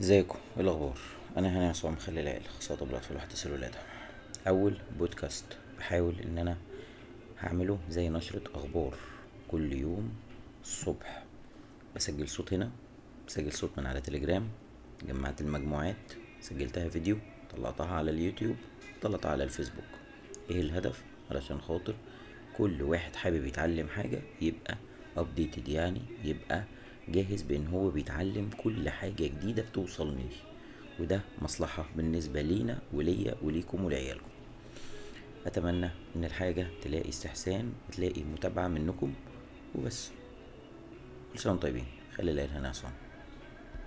ازيكم؟ إيه الاخبار؟ أنا هاني عصام خلي العيال خاصة بالاطفال وحديث الولاده اول بودكاست بحاول ان أنا هعمله زي نشرة أخبار. كل يوم الصبح بسجل صوت هنا بسجل صوت من على تليجرام جمعت المجموعات سجلتها فيديو طلعتها على اليوتيوب طلعتها على الفيسبوك. إيه الهدف؟ علشان خاطر كل واحد حابب يتعلم حاجة يبقى updated يعني يبقى جاهز بأن هو بيتعلم كل حاجة جديدة بتوصل ليه وده مصلحة بالنسبة لينا وليا وليكم ولعيالكم. أتمنى إن الحاجة تلاقي استحسان وتلاقي متابعة منكم وبس. كل سنة طيبين. خلي العيال هنا